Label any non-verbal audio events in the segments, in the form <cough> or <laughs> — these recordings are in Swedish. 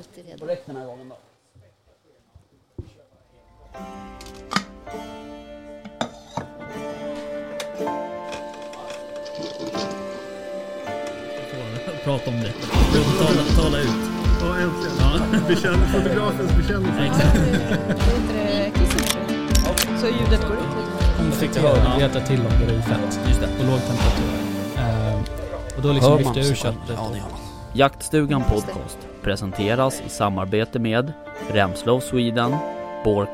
alltid redo. Korrekt den här gången då. Prata om det. Tala, tala ut. Ja, äntligen. Ja. Bekänn, fotografens bekännelse. Så ljudet går ut. Om du fick heter till om det är fett. Just det. På låg temperatur. Eh, och då liksom lyfter jag ur köttet. Ja, det gör man. Jaktstugan Podcast presenteras i samarbete med Remslow Sweden,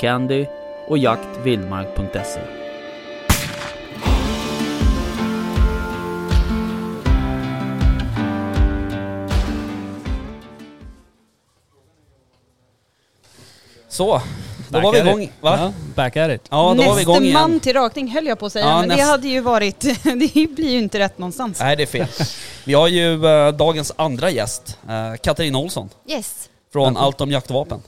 Candy och jaktvildmark.se. Så, då var vi igång. Va? Ja, back at it. Ja, då var vi igång igen. man till rakning höll jag på att säga, Ja, men det näst- hade ju varit... <laughs> det blir ju inte rätt någonstans. Nej, det är fel. Vi har ju eh, dagens andra gäst, eh, Katarina Olsson Yes. från. Allt om jaktvapen.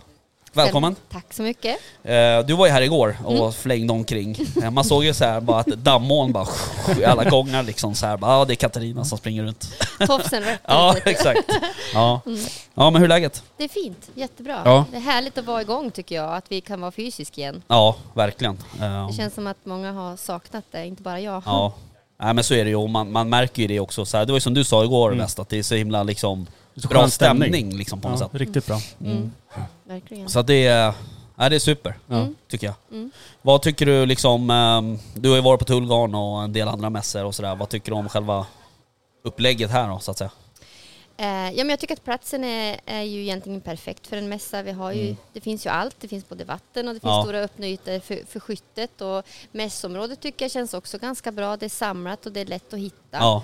Välkommen. Tack så mycket. Eh, du var ju här igår och Mm. flängde omkring. Eh, man såg ju så här bara att dammoln bara i alla gånger liksom så här. bara, Ja, det är Katarina som springer runt. Tofsen rätt <laughs> Ja, exakt. Ja. Mm. ja, men hur är läget? Det är fint, jättebra. Ja. Det är härligt att vara igång tycker jag, att vi kan vara fysisk igen. Ja, verkligen. Eh, Det känns som att många har saknat det, inte bara jag. Ja. Nej men så är det ju och man, man märker ju det också. Så här, det var ju som du sa igår Mm. att det är så himla liksom bra stämning, stämning. liksom på något Ja, sätt. riktigt bra. Mm. Verkligen. Så att det är, ja, det är super. Mm. tycker jag. Mm. Vad tycker du liksom, ehm, du har ju varit på Tullgarn och en del andra mässor och sådär. Vad tycker du om själva upplägget här då, så att säga? Eh, ja, men jag tycker att platsen är, är ju egentligen perfekt för en mässa. Vi har ju, Mm. Det finns ju allt. Det finns både vatten och det finns Ja. stora öppna ytor för, för skyttet. Och mässområdet tycker jag känns också ganska bra. Det är samlat och det är lätt att hitta. Ja.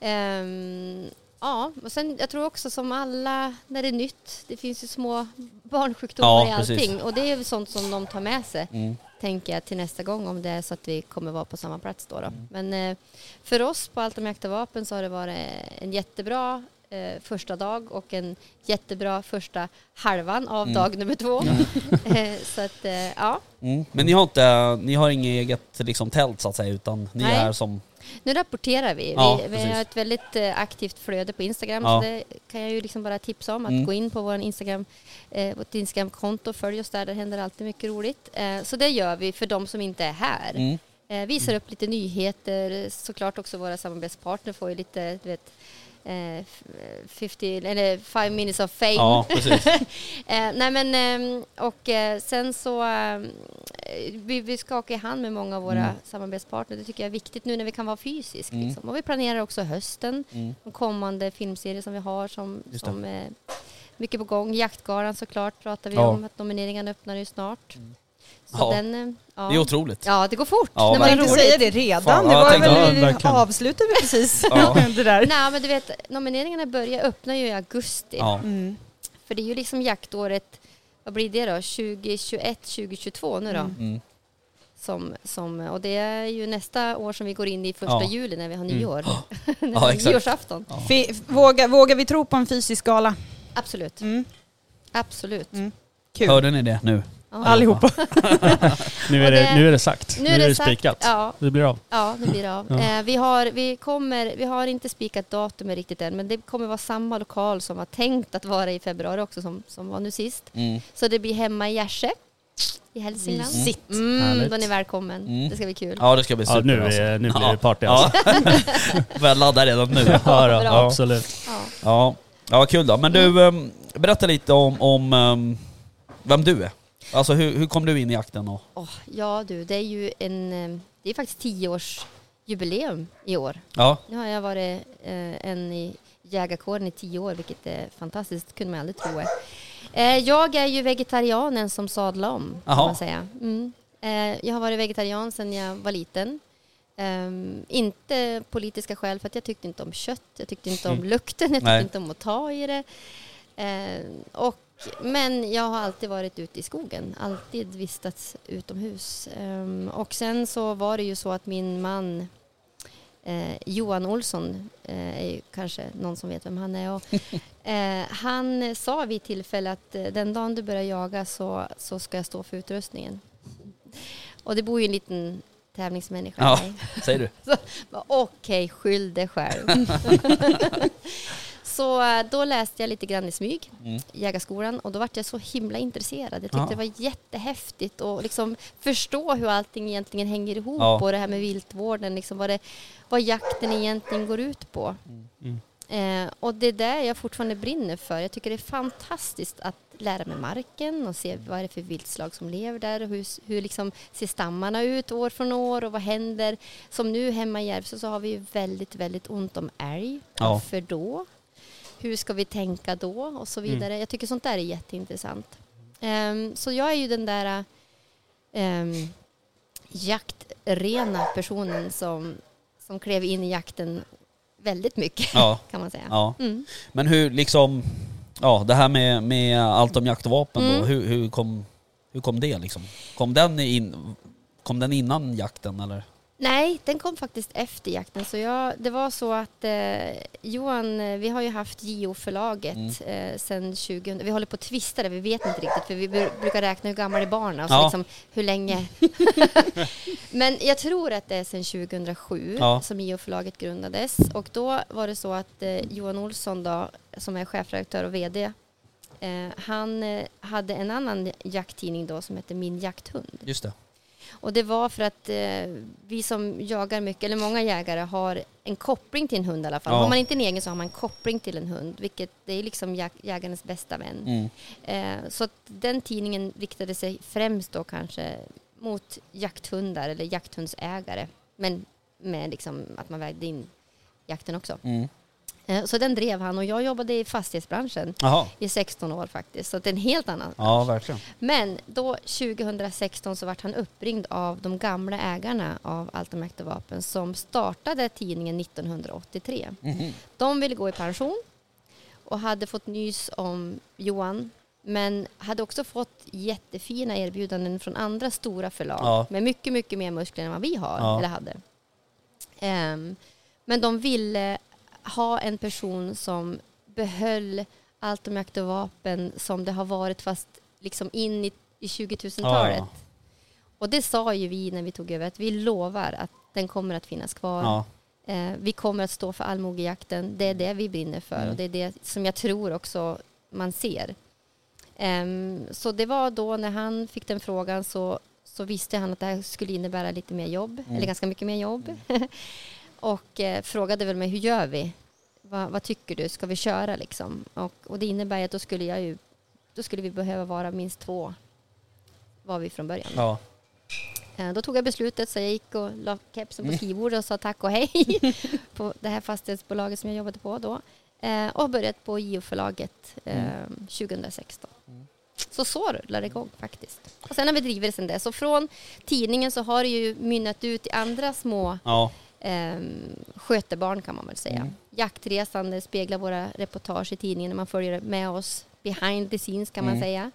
Ehm, ja, och sen jag tror också som alla när det är nytt, det finns ju små barnsjukdomar Ja, i precis. allting och det är ju sånt som de tar med sig, Mm. tänker jag, till nästa gång om det är så att vi kommer vara på samma plats då. då. Mm. Men eh, för oss på Allt om jakt och vapen så har det varit en jättebra eh, första dag och en jättebra första halvan av Mm. dag nummer två. <laughs> Eh, så att, eh, ja. Mm. Men ni har inte, ni har inget eget liksom tält så att säga utan ni Nej. är som, Nu rapporterar vi. Ja, vi, vi har ett väldigt eh, aktivt flöde på Instagram Ja. så det kan jag ju liksom bara tipsa om att Mm. gå in på vår Instagram, eh, vårt Instagramkonto och följ oss där. Där händer alltid mycket roligt. Eh, så det gör vi för de som inte är här. mm. Eh, visar upp lite nyheter. Såklart också våra samarbetspartner får ju lite, du vet, eh, f- 50, eller five minutes of fame. ja precis. <laughs> Eh, nej men, ehm, och eh, sen så, ehm, vi, vi skakar i hand med många av våra Mm. samarbetspartner. Det tycker jag är viktigt nu när vi kan vara fysisk. Mm. Liksom. Och vi planerar också hösten, Mm. de kommande filmserier som vi har som, som är mycket på gång. Jaktgalan såklart pratar vi Ja. om, att nomineringarna öppnar ju snart. Så Ja. den, eh, ja. Det är otroligt. ja, det går fort Ja, när man säga roligt. det redan, Fan, det ja, var tänkte- väl, Ja, verkligen. avslutade vi precis <laughs> Ja. <laughs> det där. Nej men du vet, nomineringarna börjar, öppnar ju i augusti. Ja. Mm. För det är ju liksom jaktåret, vad blir det då, 2021, 2022 nu då? Mm. Mm. Som, som, och det är ju nästa år som vi går in i första Ja. juli när vi har Mm. nyår. Ja, <laughs> exakt. Nyårsafton. Ja. Fi- Vågar, vågar vi tro på en fysisk gala? Absolut. Mm. Absolut. Mm. Kul. Hörde ni det nu? Ja. Allihopa. <laughs> Nu är, det, det- nu är det sagt. Nu, är det, sagt. spikat. Ja, Det blir av. ja, det blir det av. Ja. Eh, vi, har, vi, kommer, vi har inte spikat datumet riktigt än, men det kommer vara samma lokal som var tänkt att vara i februari också, som, som var nu sist. Mm. Så det blir hemma i Gärse i Hälsingland. Mysigt. Mm, Härligt. då är ni välkommen. Mm. Det ska bli kul. Ja det ska bli Ja, super nu, alltså. är, nu blir Ja. det party Ja. alltså. <laughs> Börjar ladda redan nu. <laughs> Ja, då, Bra. absolut. Ja. Ja, ja kul då. Men du, um, berätta lite om, om um, vem du är. Alltså hur, hur kom du in i jakten? Och, Åh, ja du, det är ju en, eh, det är faktiskt tioårsjubileum i år. ja, Nu har jag varit eh, en i jägarkåren i tio år, vilket är fantastiskt, kunde man aldrig tro. Eh, jag är ju vegetarianen som sadlar om, kan Jaha. man säga. Mm. Eh, jag har varit vegetarian sedan jag var liten. Ehm, inte politiska skäl, för att jag tyckte inte om kött, jag tyckte inte om Mm. lukten, jag tyckte Nej. inte om att ta i det. Ehm, och, men jag har alltid varit ute i skogen, alltid vistats utomhus. Ehm, och sen så var det ju så att min man Eh, Johan Olsson eh, är ju kanske någon som vet vem han är. Och, <laughs> eh, han sa vid tillfälle att eh, den dagen du börjar jaga så, så ska jag stå för utrustningen. Och det bor ju en liten tävlingsmänniska Ja. säger du? <laughs> Okej, skyll dig själv. <laughs> så eh, då läste jag lite grann i smyg, Mm. jägarskolan, och då var jag så himla intresserad. Jag tyckte Ja. det var jättehäftigt att liksom förstå hur allting egentligen hänger ihop Ja. och det här med viltvården, liksom vad, det, vad jakten egentligen går ut på. Mm. Eh, och det är där jag fortfarande brinner för. Jag tycker det är fantastiskt att lära mig marken och se vad är det för viltslag som lever där och hur, hur liksom ser stammarna ut år från år och vad händer. Som nu hemma i Järvsö så har vi väldigt, väldigt ont om älg. Ja. Varför då? Hur ska vi tänka då? Och så vidare. Jag tycker sånt där är jätteintressant. Ehm, så jag är ju den där um, jaktrena personen som, som klev in i jakten väldigt mycket Ja. <laughs> kan man säga. ja. Mm. Men hur liksom, ja det här med, med allt om jakt och vapen då, Mm. hur, hur, kom, hur kom det liksom? Kom den, in, kom den innan jakten eller? Nej, den kom faktiskt efter jakten. Så jag, det var så att eh, Johan, eh, vi har ju haft JO-förlaget Mm. eh, sedan 2000. Vi håller på att tvista där, vi vet inte riktigt för vi bru- brukar räkna hur gamla är barnen och så Ja. liksom, hur länge. <laughs> Men jag tror att det är sedan 2007 Ja. som JO-förlaget grundades och då var det så att eh, Johan Olsson då, som är chefredaktör och VD, eh, han eh, hade en annan jakttidning då som hette Min jakthund. Just det. Och det var för att eh, vi som jagar mycket, eller många jägare, har en koppling till en hund i alla fall. Ja. Har man inte en egen så har man en koppling till en hund, vilket det är liksom jag, jägarens bästa vän. Mm. Eh, så den tidningen riktade sig främst då kanske mot jakthundar eller jakthundsägare, men med liksom att man vägde in jakten också. Mm. Eh, så den drev han och jag jobbade i fastighetsbranschen Jaha. i 16 år faktiskt, så det är en helt annan Ja, verkligen. men då 2016 så vart han uppringd av de gamla ägarna av jakt och vapen som startade tidningen 1983. Mhm. De ville gå i pension och hade fått nys om Johan men hade också fått jättefina erbjudanden från andra stora förlag Ja. med mycket, mycket mer muskler än vad vi har Ja. eller hade. Ehm, men de ville ha en person som behöll allt om jakt och vapen som det har varit fast liksom in i, i 2000-talet. Ja, Och det sa ju vi när vi tog över att vi lovar att den kommer att finnas kvar. ja. Eh, vi kommer att stå för allmogejakten. Det är det vi brinner för Mm. och det är det som jag tror också man ser. Ehm, så det var då när han fick den frågan så, så visste han att det här skulle innebära lite mer jobb, Mm. eller ganska mycket mer jobb. <laughs> och eh, frågade väl mig, hur gör vi? Va, vad tycker du? Ska vi köra liksom? Och, och det innebär att då skulle, jag ju, då skulle vi behöva vara minst två, var vi från början. ja. Eh, Då tog jag beslutet så jag gick och la kepsen på Mm. skrivbordet och sa tack och hej <laughs> på det här fastighetsbolaget som jag jobbade på då. Eh, Och börjat på JO-förlaget eh, 2016. Mm. Så så rullade det igång faktiskt. Och sen har vi drivit det sen dess. Och från tidningen så har det ju mynnat ut i andra små ja. Eh, skötebarn kan man väl säga. Mm. Jaktresan det speglar våra reportage i tidningen när man följer med oss behind the scenes kan man Mm. säga.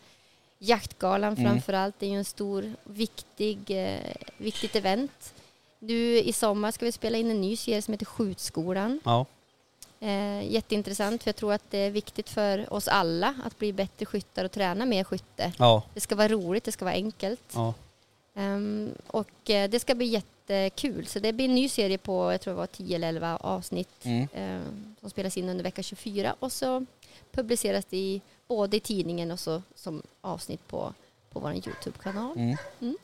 Jaktgalan Mm. framför allt är ju en stor, viktig, eh, viktigt event. Nu i sommar ska vi spela in en ny serie som heter Skjutskolan. ja. Eh, jätteintressant för jag tror att det är viktigt för oss alla att bli bättre skyttar och träna mer skytte. ja. Det ska vara roligt, det ska vara enkelt. ja. Ehm, och eh, det ska bli jättekul. Så det blir en ny serie på, jag tror det var 10 eller 11 avsnitt Mm. ehm, som spelas in under vecka 24 och så publiceras det i, både i tidningen och så som avsnitt på, på vår Youtube-kanal. Mm. Mm.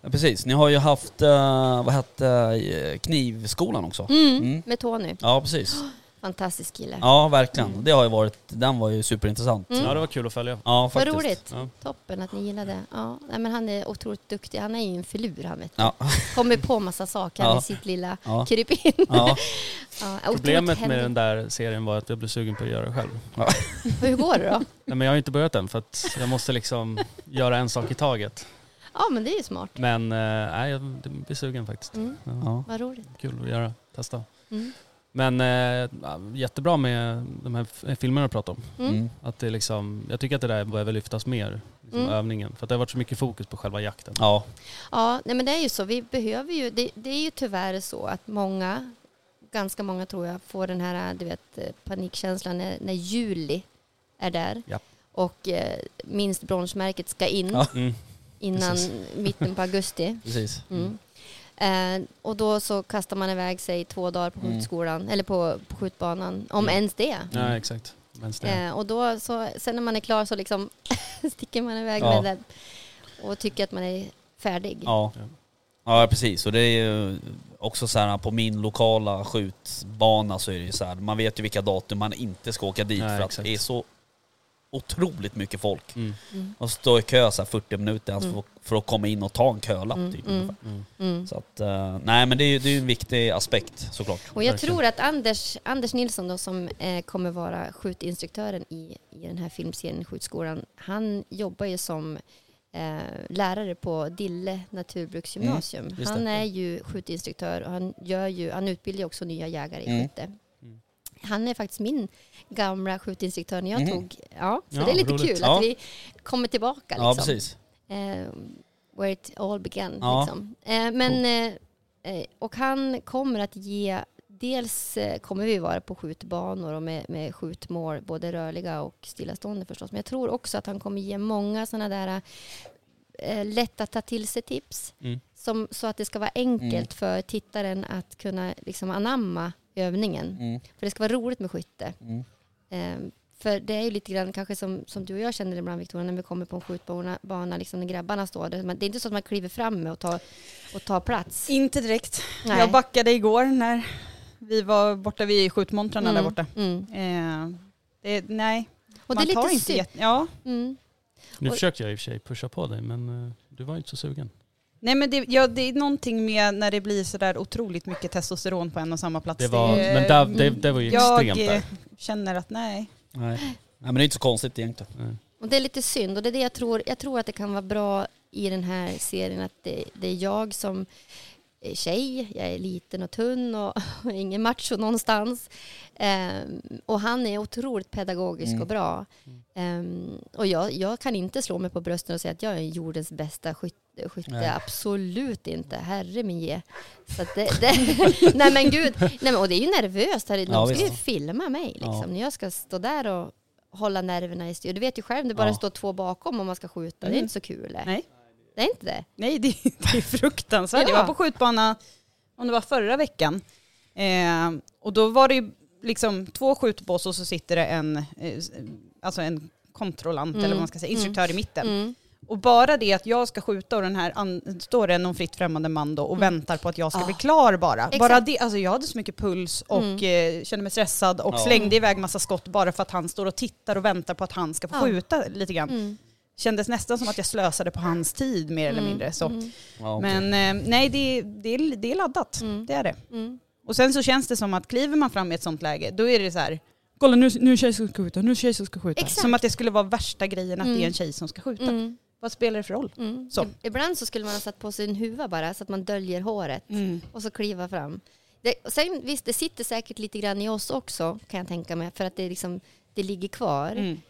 Ja, precis. Ni har ju haft, eh, vad hette eh, knivskolan också? Mm. Mm. Med Tony. Ja, precis. <gasps> Fantastisk kille. Ja, verkligen. Mm. Det har ju varit, den var ju superintressant. Mm. Ja, det var kul att följa. Ja, Vad faktiskt. roligt. Ja. Toppen att ni gillade. Ja, nej, men han är otroligt duktig. Han är ju en filur han vet. Ja. Kommer på massa saker Ja. med sitt lilla Ja. krypin. Ja. <laughs> Ja, otroligt Problemet med händig. den där serien var att jag blev sugen på att göra det själv. <laughs> Hur går det då? Nej, men jag har inte börjat än för att jag måste liksom göra en sak i taget. Ja, men det är ju smart. Men eh, nej, jag blir sugen faktiskt. Mm. Ja. Vad roligt. kul att göra, testa. Mm. Men eh, jättebra med de här filmerna du pratar om. Mm. Mm. Att det liksom, jag tycker att det där behöver lyftas mer, liksom Mm. övningen. För att det har varit så mycket fokus på själva jakten. Ja. Ja, nej men det är ju så. Vi behöver ju, det, det är ju tyvärr så att många, ganska många tror jag, får den här du vet, eh, panikkänslan när, när juli är där. Ja. Och eh, minst bronsmärket ska in Ja. Mm. innan precis. mitten på augusti. Precis. Mm. Eh, och då så kastar man iväg sig två dagar på Mm. skjutskolan, eller på, på skjutbanan, om Mm. ens det. Ja, exakt. Vänster. Eh, och då så, sen när man är klar så liksom <laughs> sticker man iväg Ja. med det och tycker att man är färdig. Ja. Ja. Ja precis, och det är ju också så här på min lokala skjutbana så är det ju så här, man vet ju vilka datum man inte ska åka dit Nej, för att exakt. det är så otroligt mycket folk. Mm. Mm. Och stå i kö så här 40 minuter Mm. för, för att komma in och ta en kölapp Mm, typ. mm. Så att, eh, nej men det är ju det är ju en viktig aspekt såklart. Och jag Verkligen. tror att Anders, Anders Nilsson då, som eh, kommer vara skjutinstruktören i, i den här filmserien Skjutskolan, han jobbar ju som eh, lärare på Dille naturbruksgymnasium. Mm, han är ju skjutinstruktör och han, gör ju, han utbildar ju också nya jägare i Mm. skytte. Mm. Han är faktiskt min gamla skjutinstruktör när jag Mhm. tog, ja, så Ja, det är lite roligt. kul Ja. att vi kommer tillbaka liksom. Ja precis. Eh, where it all began. Ja. Liksom. Eh, men, eh, eh, och han kommer att ge, dels eh, kommer vi vara på skjutbanor och med, med skjutmål, både rörliga och stillastående förstås. Men jag tror också att han kommer ge många sådana där eh, lätt att ta till sig tips. Mm. Som, så att det ska vara enkelt Mm. för tittaren att kunna liksom anamma övningen. Mm. För det ska vara roligt med skytte. Mm. Eh, för det är ju lite grann kanske som, som du och jag känner ibland Victoria, när vi kommer på en skjutbana, bana, liksom när grabbarna står där. Men Det är inte så att man kliver fram med och tar, och tar plats. Inte direkt. Nej. Jag backade igår när vi var borta vid skjutmontrarna Mm, där borta. Mm. Eh, det, nej, Och man det är tar lite inte jätte, ja. Mm. Nu Och- försökte jag i och för sig pusha på dig men eh, du var inte så sugen. Nej men det, ja, det är någonting med när det blir sådär otroligt mycket testosteron på en och samma plats. Det var, är- men där, det, det var ju jag extremt där. känner att nej. Nej. nej men det är inte så konstigt egentligen. Nej. Och det är lite synd och det är det jag tror, jag tror att det kan vara bra i den här serien att det, det är jag som tjej, jag är liten och tunn <laughs> och, ingen macho någonstans. Ehm, och han är otroligt pedagogisk Mm. och bra. Ehm, och jag, jag kan inte slå mig på brösten och säga att jag är jordens bästa skytte, skytte. Nej. absolut inte, herre min ge. Så det, det, <laughs> nej men gud, nej men, och det är ju nervöst, här. de Ja, ska ju filma mig liksom. Ja. När jag ska stå där och hålla nerverna i styr. Du vet ju själv, det bara Ja. står två bakom om man ska skjuta. Det är Mm. inte så kul. Nej. Det är inte det. Nej, det, det är fruktansvärt. Ja. Jag var på skjutbana, om det var förra veckan. Eh, och då var det ju liksom två skjutbås och så sitter det en, eh, alltså en kontrollant Mm. eller vad man ska säga, instruktör i mitten. Mm. Och bara det att jag ska skjuta och den här an- står det någon fritt främmande man då och Mm. väntar på att jag ska Ah. bli klar bara. Exakt. Bara det, alltså jag hade så mycket puls och Mm. eh, kände mig stressad och Ja. slängde iväg massa skott bara för att han står och tittar och väntar på att han ska få skjuta lite grann. Kändes nästan som att jag slösade på hans tid mer eller Mm. mindre. Så. Mm. Men eh, nej, det, det, är, det är laddat. Mm. Det är det. Mm. Och sen så känns det som att kliver man fram i ett sånt läge, då är det så här Kolla nu, nu är det tjej som ska skjuta, nu är det tjej som ska skjuta. Exakt. Som att det skulle vara värsta grejen att Mm. det är en tjej som ska skjuta. Mm. Vad spelar det för roll? Mm. Så. Ibland så skulle man ha satt på sig en huva bara så att man döljer håret och så kliva fram. Det, och sen, visst, det sitter säkert lite grann i oss också kan jag tänka mig för att det, liksom, det ligger kvar. Mm.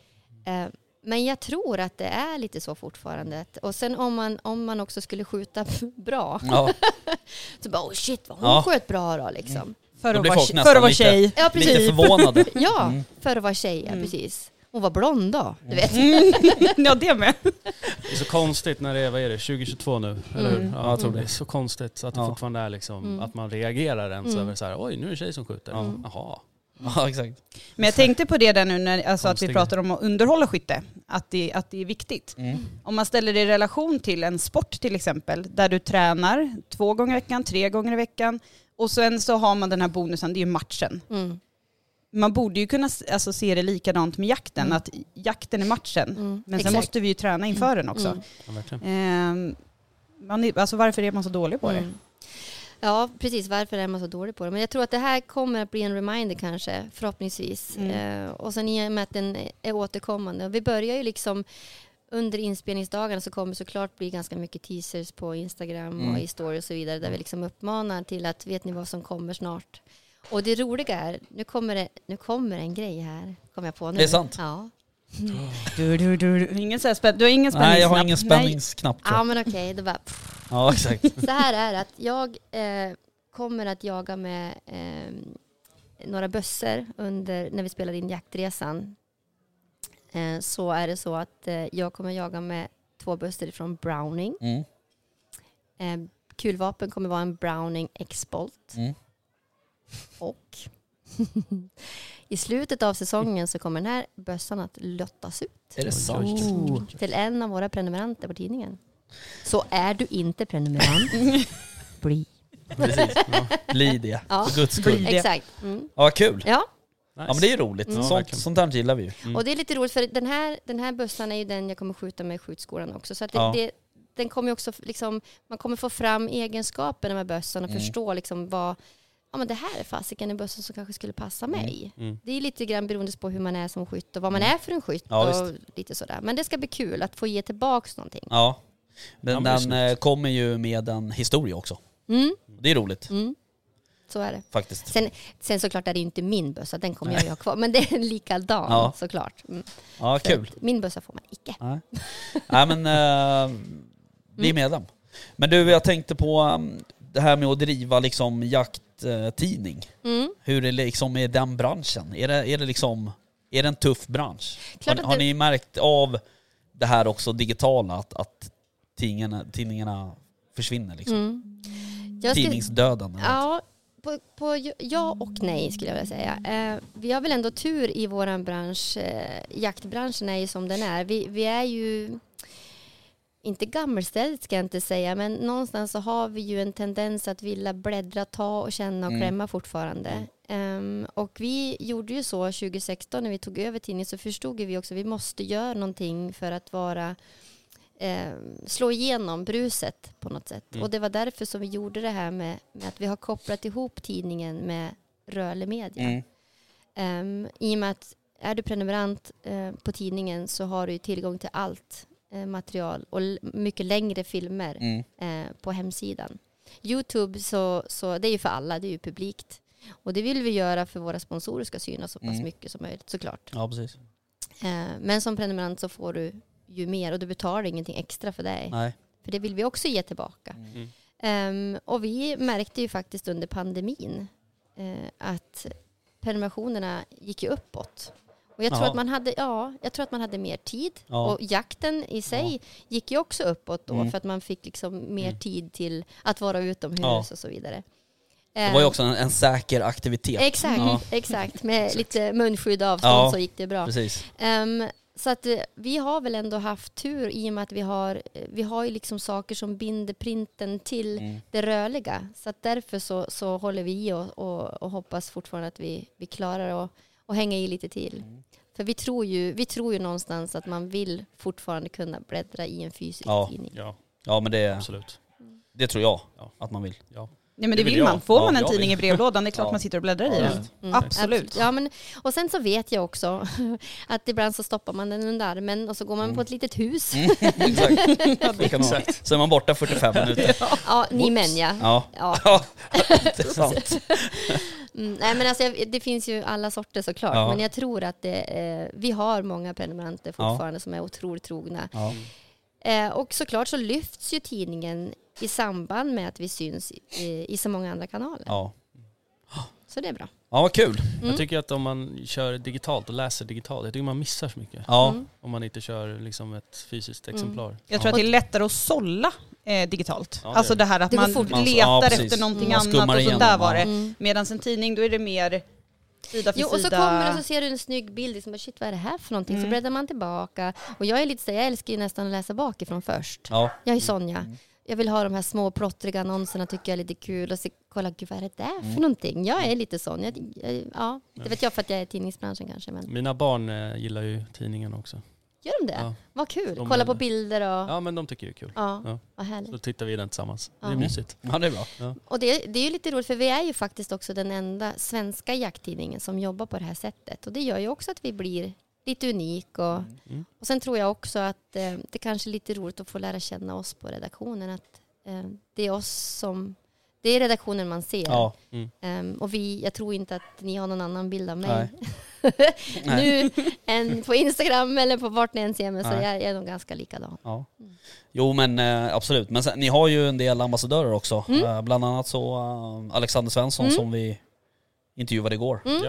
Eh, men jag tror att det är lite så fortfarande. Och sen om man, om man också skulle skjuta <laughs> bra Ja, <laughs> så bara oh shit vad hon Ja. sköt bra då liksom. För, Då att vara, för att vara lite- tjej. Ja lite precis. förvånade. <laughs> Ja, Mm. för att vara tjej, ja, Mm. precis. Hon var blond då, du vet. Mm. ja, det med. Det är så konstigt när det är, vad är det, 2022 nu? Eller hur? Mm. Ja, Ja, jag tror det det. är så konstigt att det Ja. fortfarande är liksom, Mm. att man reagerar ens Mm. över så här, oj nu är det en tjej som skjuter. Ja. Jaha. <laughs> Ja, exakt. Men jag tänkte på det där nu när alltså att vi pratar om att underhålla skytte. Att det, att det är viktigt. Mm. Om man ställer det i relation till en sport till exempel, där du tränar två gånger i veckan, tre gånger i veckan och sen så har man den här bonusen, det är ju matchen. Mm. Man borde ju kunna alltså, se det likadant med jakten, Mm. att jakten är matchen. Mm. Men sen Exakt. måste vi ju träna inför den också. Mm. Ja. Ehm, man är, alltså varför är man så dålig på det? Mm. Ja, precis. Varför är man så dålig på det? Men jag tror att det här kommer att bli en reminder kanske, förhoppningsvis. Mm. Eh, och sen i och med att den är återkommande. Vi börjar ju liksom under inspelningsdagarna så kommer det såklart bli ganska mycket teasers på Instagram Mm. och i story och så vidare där vi liksom uppmanar till att vet ni vad som kommer snart? Och det roliga är, nu kommer det, nu kommer en grej här, kommer jag på nu. Det är sant. Ja. Du, du, du, du. Ingen så här spänn, du har ingen spänningsknapp? Nej, jag har ingen spänningsknapp Ja men okej, det bara Ja, exakt. Så här är det att jag eh, kommer att jaga med eh, några bössor under, när vi spelar in jaktresan. Eh, så är det så att eh, jag kommer jaga med två bössor från Browning. Mm. Eh, kulvapen kommer vara en Browning X-Bolt. Mm. Och <laughs> i slutet av säsongen så kommer den här bössan att lottas ut Är det sant? Oh. till en av våra prenumeranter på tidningen. Så är du inte prenumerant, <laughs> bli. Precis. <laughs> Bli det. Ja. För guds skull. Exakt. Mm. Ja, kul. Ja, Ja men det är roligt. Mm. Sånt, sånt här gillar vi ju. Mm. och det är lite roligt för den här, den här bössan är ju den jag kommer skjuta med i skjutskolan också. Så att det, Ja. det, den kommer också liksom, man kommer få fram egenskaperna med bössan och Mm. förstå liksom vad, ja men det här är fasiken en bössa som kanske skulle passa mig. Mm. Det är lite grann beroende på hur man är som skytt och vad man är för en skytt Mm. Ja, och lite sådär. Men det ska bli kul att få ge tillbaks någonting. Ja. Men Ja, men är den snyggt. eh, kommer ju med en historia också. Mm, Det är roligt mm. Så är det. faktiskt. Sen, sen såklart är det ju inte min bössa, den kommer jag ju ha kvar. Men det är en likadan Ja. såklart. Mm. Ja, Så kul. Min bössa får man icke. Nej, Nej men eh, bli Mm. medlem. Men du, jag tänkte på um, det här med att driva liksom jakttidning. Mm. Hur är det liksom med den branschen? Är det, är det liksom, är det en tuff bransch? Klart Har, att har det- ni märkt av det här också digitala, att, att tidningarna, tidningarna försvinner liksom? Mm. Jag skulle- Tidningsdöden? Ja, på, på ja och nej skulle jag vilja säga. Eh, vi har väl ändå tur i vår bransch. Eh, jaktbranschen är ju som den är. Vi, vi är ju inte gammelställt ska jag inte säga, men någonstans så har vi ju en tendens att vilja bläddra, ta och känna och Mm. klämma fortfarande. Ehm, och vi gjorde ju så 2016 när vi tog över tidningen så förstod vi också att vi måste göra någonting för att vara eh, slå igenom bruset på något sätt. Mm. Och det var därför som vi gjorde det här med, med att vi har kopplat ihop tidningen med rörlig media. Mm. Ehm, I och med att är du prenumerant eh, på tidningen så har du tillgång till allt eh, material och mycket längre filmer Mm. eh, på hemsidan. Youtube så, så det är ju för alla, det är ju publikt. Och det vill vi göra för våra sponsorer ska synas så pass Mm. mycket som möjligt såklart. Ja, precis. Eh, men som prenumerant så får du ju mer och du betalar ingenting extra för dig. Nej. För det vill vi också ge tillbaka. Mm. Ehm, och vi märkte ju faktiskt under pandemin eh, att prenumerationerna gick ju uppåt. Och jag tror, att man hade, ja, jag tror att man hade mer tid. Ja. Och jakten i sig gick ju också uppåt då Mm. för att man fick liksom mer Mm. tid till att vara utomhus Ja. och så vidare. Det var ju också en, en säker aktivitet. Exakt, Ja. exakt. Med lite munskydd och avstånd Ja. så gick det bra. Precis. Ehm, så att eh, vi har väl ändå haft tur i och med att vi har, eh, vi har ju liksom saker som binder printen till Mm. det rörliga. Så att därför så, så håller vi i och, och, och hoppas fortfarande att vi, vi klarar att, att hänga i lite till. Mm. För vi tror, ju, vi tror ju någonstans att man vill fortfarande kunna bläddra i en fysisk Ja. tidning. Ja, Ja men det, absolut. det tror jag Ja. att man vill. Ja. Nej men Det det vill man. Får Ja, man en tidning vill. i brevlådan, det är klart Ja. man sitter och bläddrar i Ja, den. visst. Mm, Absolut. Ja, men, och sen så vet jag också <laughs> att ibland så stoppar man den under armen och så går man Mm. på ett litet hus. Mm, <laughs> exakt. <laughs> Det kan vara. Så är man borta 45 minuter. Ja, ni män ja. Ja, ja. det är sant. Mm, nej men alltså, det finns ju alla sorter såklart. Ja. Men jag tror att det, eh, vi har många prenumeranter fortfarande som är otroligt trogna. Ja. Eh, och såklart så lyfts ju tidningen i samband med att vi syns i, i så många andra kanaler. Ja. Så det är bra. ja, vad kul. Mm. Jag tycker att om man kör digitalt och läser digitalt, jag tycker man missar så mycket. Ja, Mm. Om man inte kör liksom ett fysiskt Mm. exemplar. Jag tror Ja. att det är lättare att sålla eh, digitalt. Ja, det alltså det här att Det man letar efter någonting Mm. Annat och så igenom, där var det. Mm. Medan en tidning, då är det mer sida för Jo, och så sida. kommer och så ser du en snygg bild, liksom, shit vad är det här för någonting? Så Mm. bläddrar man tillbaka. Och jag är lite så, jag älskar ju nästan att läsa bakifrån först. ja. Jag är Sonja. Mm. Jag vill ha de här små plottriga annonserna, tycker jag är lite kul. Och så kolla, gud vad är det där Mm. för någonting? Jag är lite sån. Jag, jag, ja, det vet jag för att jag är i tidningsbranschen kanske. Men Mina barn eh, gillar ju tidningen också. gör de det? Ja. Vad kul. De Kolla är- på bilder och... ja, men de tycker det är kul. Ja, Ja. vad härligt. Så tittar vi i den tillsammans. Det är Ja. mysigt. ja, det är bra. Och det, det är ju lite roligt för vi är ju faktiskt också den enda svenska jakttidningen som jobbar på det här sättet. Och det gör ju också att vi blir lite unik. Och, Mm. och sen tror jag också att eh, det kanske är lite roligt att få lära känna oss på redaktionen. Att eh, det är oss som... Det är redaktionen man ser. Ja. Ehm, och vi, jag tror inte att ni har någon annan bild av mig <laughs> nu än på Instagram eller på vart ni än ser mig. Så jag, jag är nog ganska likadan. Ja. Jo men eh, absolut. Men sen, ni har ju en del ambassadörer också. Mm. Eh, bland annat så eh, Alexander Svensson Mm. som vi intervjuade igår. Mm.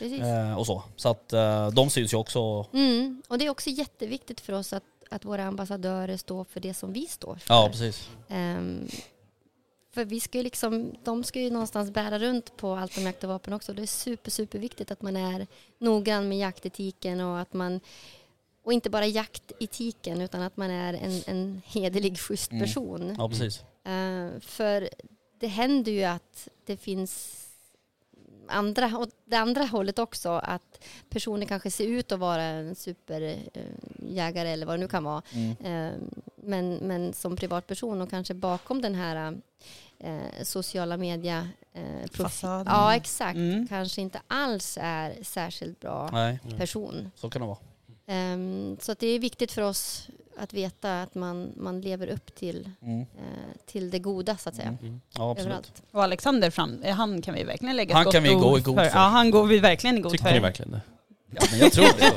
Eh, och så. Så att eh, de syns ju också. Mm. Och det är också jätteviktigt för oss att, att våra ambassadörer står för det som vi står för. Ja precis. Ehm, för vi ska ju liksom, de ska ju någonstans bära runt på allt om jakt och vapen också. Det är super, super viktigt att man är noggrann med jaktetiken och att man och inte bara jaktetiken utan att man är en, en hederlig, schysst Mm. person. Ja, precis. Eh, för det händer ju att det finns andra, och det andra hållet också, att personer kanske ser ut att vara en superjägare eller vad det nu kan vara. Mm. Eh, men, men som privatperson och kanske bakom den här eh, sociala media eh. Fasaden. Ja, exakt. Mm. Kanske inte alls är särskilt bra Nej, person. så kan det vara. Ehm, så att det är viktigt för oss att veta att man, man lever upp till, Mm. eh, till det goda så att säga. Mm. Ja, absolut. Överallt. Och Alexander fram, eh, han kan vi verkligen lägga Han ett gott kan vi gå i god för. Ja, han går vi verkligen i god Tycker för. ni verkligen det? Ja, men jag tror det.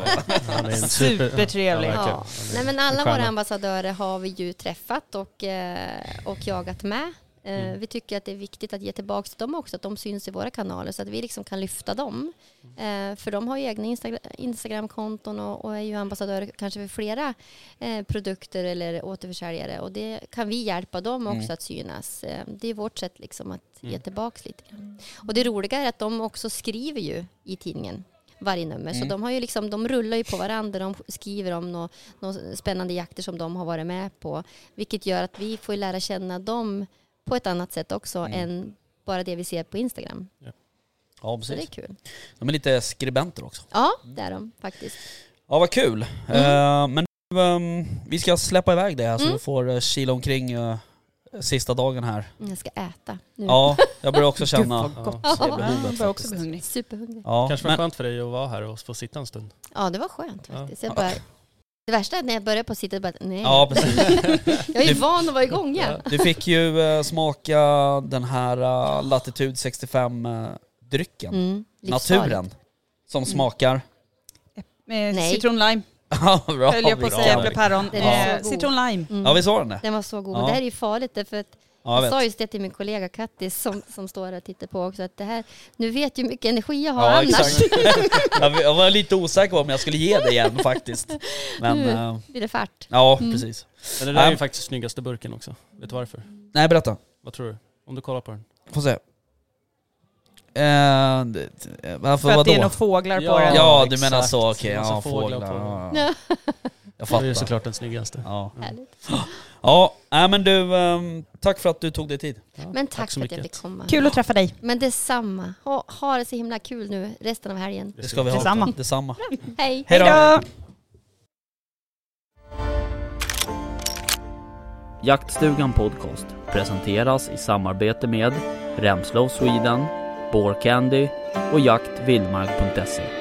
<laughs> Han är super- Supertrevlig. Ja. Ja. Nej, men en alla våra ambassadörer har vi ju träffat och, eh, och jagat med. Eh, Mm. Vi tycker att det är viktigt att ge tillbaka till dem också, att de syns i våra kanaler så att vi liksom kan lyfta dem. Eh, För de har ju egna Instagram, Instagramkonton och, och är ju ambassadörer kanske för flera eh, produkter eller återförsäljare och det kan vi hjälpa dem också Mm. att synas. Det är vårt sätt liksom att ge Mm. tillbaka lite grann. Och det roliga är att de också skriver ju i tidningen varje nummer. Så Mm. de, har ju liksom, de rullar ju på varandra. De skriver om några nå spännande jakter som de har varit med på. Vilket gör att vi får lära känna dem på ett annat sätt också Mm. än bara det vi ser på Instagram. Ja, Så det är precis. kul. De är lite skribenter också. Ja, det är de faktiskt. Ja, vad kul. Eh, men ehm, vi ska släppa iväg det här så Mm. du får uh, kila omkring eh, sista dagen här. Jag ska äta nu. Ja, jag börjar också <laughs> känna... Gud, vad gott. Ja, Ja, behovet jag börjar också bli hungrig. Superhungrig. Ja, Kanske var men, skönt för dig att vara här och få sitta en stund. Ja, det var skönt Ja. faktiskt. Jag bara, det värsta är att när jag börjar på att sitta bara, nej. ja, precis. <laughs> jag är ju van att vara igång ja. Du fick ju eh, smaka den här uh, Latitude 65-drycken. Mm, livsfarligt. Naturen. Som smakar... Med Nej. citron lime, <laughs> Ja, bra. höll jag på att vilken- säga, äpplepäron. Den är Eh, så god. citron lime. Mm. Ja, visst var den det? Den var så god. Ja. Men det här är ju farligt därför att Ja, jag jag sa just det till min kollega Kattis som, som står här och tittar på också att det här, nu vet ju hur mycket energi jag har Ja, annars. <laughs> jag var lite osäker på om jag skulle ge det igen faktiskt. Men, Nu. eh, blir det fart. ja Mm. precis. Men det där är ju faktiskt snyggaste burken också. Vet du varför? Nej, berätta. Vad tror du? Om du kollar på den. Får se. Eh, det- eh, varför, För att det är vadå? några fåglar på Ja. den. Ja, du exakt. menar så, okej. Massa ja, fåglar fåglar. på. Ja, Ja. Jag Det är ju fattar. såklart den snyggaste. Ja, Härligt. Ja nej, men du, ehm, tack för att du tog dig tid. Ja, Men tack, så för att jag fick komma. Kul att träffa dig. Men detsamma. Ha, ha det så himla kul nu resten av helgen. Det ska vi ha. Detsamma. Detsamma. Hej! Hej då! Hejdå! Jaktstugan Podcast presenteras i samarbete med Remslow Sweden, Candy och jaktvildmark.se.